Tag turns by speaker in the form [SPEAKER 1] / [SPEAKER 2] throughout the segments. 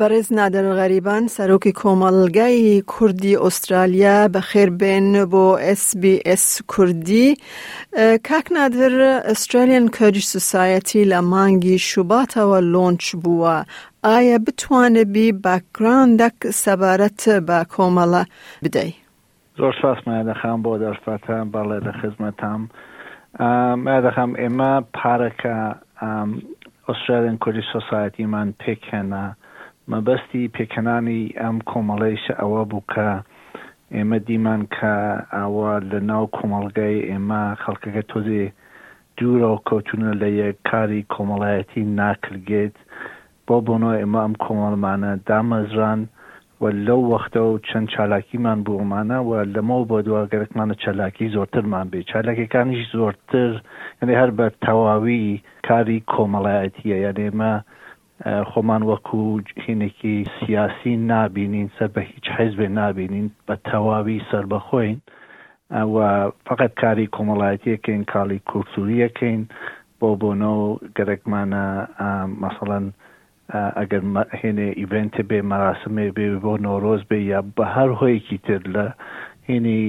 [SPEAKER 1] بەڕێز نادر غەریبان سەرۆکی کۆمەڵگای کوردی ئوسترالیا بەخێر بێن بۆ SBS کوردی کاک نادر ئوسترالیان کەردی سوسایەتی لە مانگی شوباتەوە لۆنچ بووە ئایا بتوانبی باکگراوندەک سەبارەت بە کۆمەڵە بدەی؟
[SPEAKER 2] زۆر سپاس مەیادە خان بۆ دەرفەتە بەڵێ لە خزمەتام مەیادە خان ئێمە پارەکە ئوسترالیان کوردی سۆسایەتیمان پێکهێنا مەبەستی پێکهێنانی ئەم کۆمەڵەیشە ئەوە بوو کە ئێمە دیمان کە ئاوا لە ناو کۆمەڵگای ئێمە خەڵکەکە تۆزێ دوورەوە کەوتونە لە یەک کاری کۆمەڵایەتی ناکرگێت بۆ بۆنۆ ئێمە ئەم کۆمەڵەمانە دامەزران و لەو وەختەوە و چەند چالاکیمان بوو ئەمانە و لەمەوە بۆ دوا گەرەکمانە چالاکی زۆرترمان بێ چالاکیەکانیش زۆرتر یانێ هەر بە تەواوی کاری کۆمەڵایەتیە یانێ ئێمە خۆمان وەکو هینێکی سیاسی نابینین سەر بە هیچ حیزبێ نابینین بە تەواوی سربەخۆین و فقط کاری کۆمەڵایەتیەکەین کاڵی کورتوریەکەین بۆ بۆنۆ گەرەکمانە مەسەڵەن ئەگەر هێنێ ئیڤێنتێ بێ مەراسمێ بێ بۆ نۆرۆز بێ یا بە هەر هۆیەکی تر لە هێنی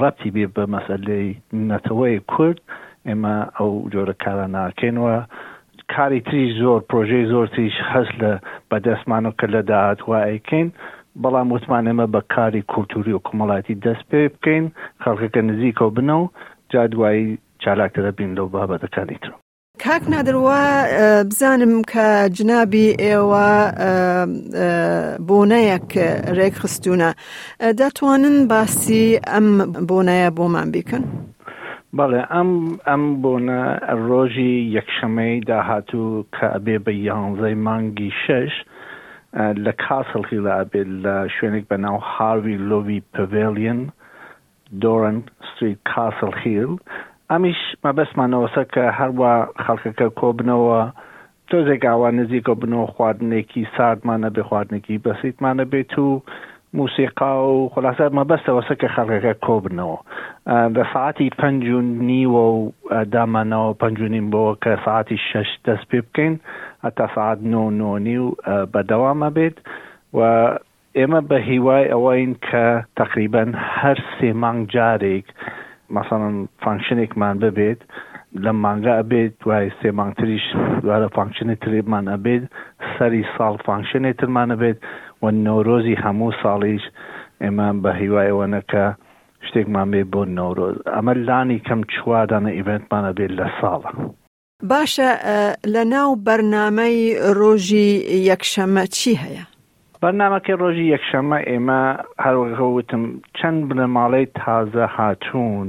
[SPEAKER 2] ڕەتی بێ بە مەسەلەی نەتەوەی کورد ئێمە ئەو جۆرە کارە ناکەین و کاری تریش زۆر پرۆژەی زۆر تریش هەست لە بەدەستمانەوە کە لە داهات وایکەین بەڵام وتمان ئێمە بە کاری کولتوری و کۆمەڵاتی دەست پێ بکەین خەڵکەکە نزیکەوە بنە و جا دوایی چالاکترە بین لەو بابەتەکانی تر.
[SPEAKER 1] کاک نادر وا بزانم کە جنابی ئێوە بۆنەیەک رێک خستونە دەتوانن باسی ئەم بۆنەیە بۆمان بیکەن
[SPEAKER 2] بەڵێ ئەم ئەم بۆنە ڕۆژی یەکشەمەی داهاتوو کە ئەبێ بە یانزەی مانگی شەش لە کاسڵ هیلا ئەبێت لە شوێنێک بە ناو هاروی لۆوی پڤێلیەن دۆرن ستریت کاسڵ هیل ئەمیش مەبەستمانەوەسە کە هەروا خەڵکەکە کۆبنەوە تۆزێک ئاوا نزیکەوە بنەوە خواردنێکی ساردمان نەبێ خواردنێکی بەسیتمان نەبێت و موسیقا و خلاصە مەبەستەوەسە کە خەڵکەکە کۆبنەوە لە ساعتی پنج و نیوە و دامانەوە پنج و نیم بەوە کە ساعتی شەش دەست پێ بکەین هەتا ساعت نۆ نۆنی و بەدەوامە بێت و ئێمە بە هیوای ئەوەین کە تەقریبەن هەر سێ مانگ جارێک مەسەڵەن فانکشنێکمان ببێت لەم مانگە ئەبێت دوای سێ مانگ تریش دوارە فانکشنی ترێمان ئەبێت سەری ساڵ فانکشنێ ترمان ئەبێت و نەورۆزی هەموو ساڵیش ئێمە بە هیوای ئەوەنە کە شتێکمان بێت بۆ نەورۆز ئەمە لانی کەم چوار دانە ئیڤێنتمان ئەبێت لە ساڵ.
[SPEAKER 1] باشە لە ناو بەرنامەی ڕۆژی یەکشەمە چی هەیە؟
[SPEAKER 2] بەرنامەکەی ڕۆژی یەکشەمە ئێمە هەروەکە وتم چەند بنەماڵەی تازە هاتوون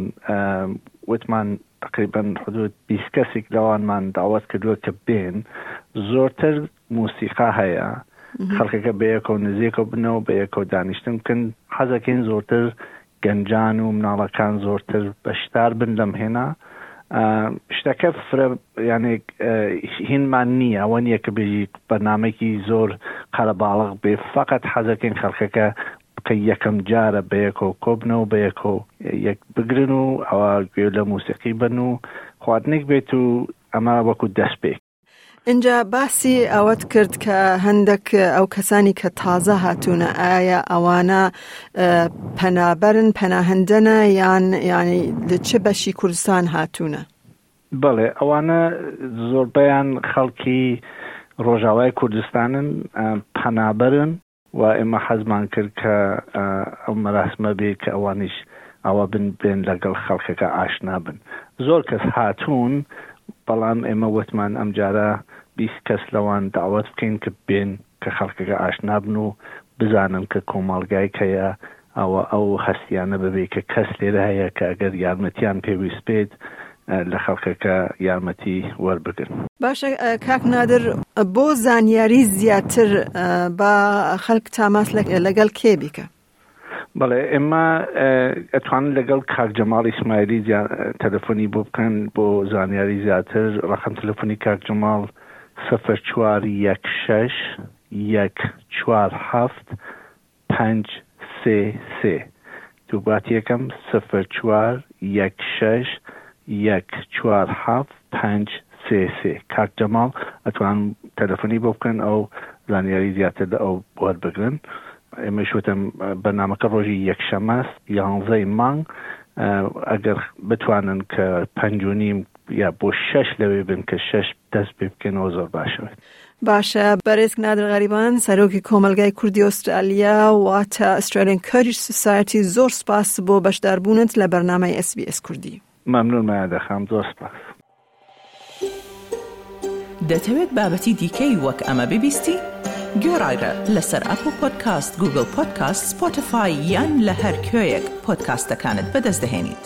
[SPEAKER 2] وتمان تقریبن حدود بیست کەسێک لەوانمان داوات کردووە کە بێن زۆرتر موسیقا هەیە خەڵکەکە بەیەکەوە نزیکەوە بنەوە بە یەکەوە دانیشتن بکەن حەزەکەین زۆرتر گەنجان و مناڵەکان زۆرتر بەشدار بن لەم هێنا شتەکە فرە یانێک هینمان نییە ئەوە نییە کە بێژیت بەنامێکی زۆر قەرەباڵق بێ فقط حەزەکەین خەڵکەکە کە یەکەم جارە بەیەکەوە کۆبنەوە بەیەکەوە یەک بگرن و ئەوە گوێ لە موسیقی بن و خواردنێک بێت و ئەمە وەکو دەست پێ
[SPEAKER 1] ئینجا باسی ئەوەت کرد کە هەندێک ئەو کەسانی کە تازە هاتوونە ئایا ئەوانە پەنابەرن پەناهندەنە یان ینی لە چ بەشی کوردستان هاتوونە
[SPEAKER 2] بەڵێ ئەوانە زۆربیان خەڵکی ڕۆژاوای کوردستانن پەنابەرن و ئێمە حەزمان کرد کە ئەو مەراسمە بێ کە ئەوانیش ئاوا بن بێن لەگەڵ خەڵکەکە ئاشنا بن زۆر کەس هاتوون بەڵام ئێمە وتمان ئەمجارە بیست کەس لەوان داوەت بکەین کە بێن کە خەڵکەکە ئاشنا بن و بزانن کە کۆمەڵگایکەیە ئەوە ئەو هەستیانە ببێت کە کەس لێرە هەیە کە ئەگەر یارمەتیان پێویست بێت لە خەڵکەکە یارمەتی وەربگرن.
[SPEAKER 1] باشە کاک نادر بۆ زانیاری زیاتر با خەلک تاماس لەگەل کێ بیکە؟
[SPEAKER 2] بەڵێ ئێمە ئەتوانن لەگەڵ کاک جەماڵ ئیسماعیلی تەلەفۆنی بۆ بکەن بۆ زانیاری زیاتر ڕقم تەلەفۆنی کاک جەماڵ سفر چوار یەک شەش یەک چوار حەفت پەنج سێ سێ دووبات یەکەم سفر چوار یەک شەش یەک چوار حەفت پەنج سێ سێ کاک جەماڵ ئەتوان تەلەفۆنی بۆ بکەن ئەو زانیاری زیاتر لە ئەو وەربگرن ئێمەش وتم بەرنامەکە ڕۆژی یەکشەمە یانزەی مانگ ئەگەر بتوانن کە پەنج و نیم یا بۆ شەش لەوێ بن کە شەش دەست پێ بکەنەوە زۆر باشە بێت.
[SPEAKER 1] باشە بەرێز نادر غەریبان سەرۆکی کۆمەلگای کوردی ئۆسترالیا واتە ئەسترالین کەریش سوسایەتی زۆر سپاس بۆ بەشداربوونت لە بەرنامەی SسBS کوردی
[SPEAKER 2] مەمنون مەیادە خام زۆر سپاس.
[SPEAKER 3] دەتەوێت بابەتی دیکەی وەک ئەمە ببیستی؟ گۆرایرە لەسەر ئەپڵ پۆدکاست، گوگڵ پۆدکاست، سپۆتفای یان لە هەر کوێیەک پۆدکاستەکانت بەدەست دەهێنیت.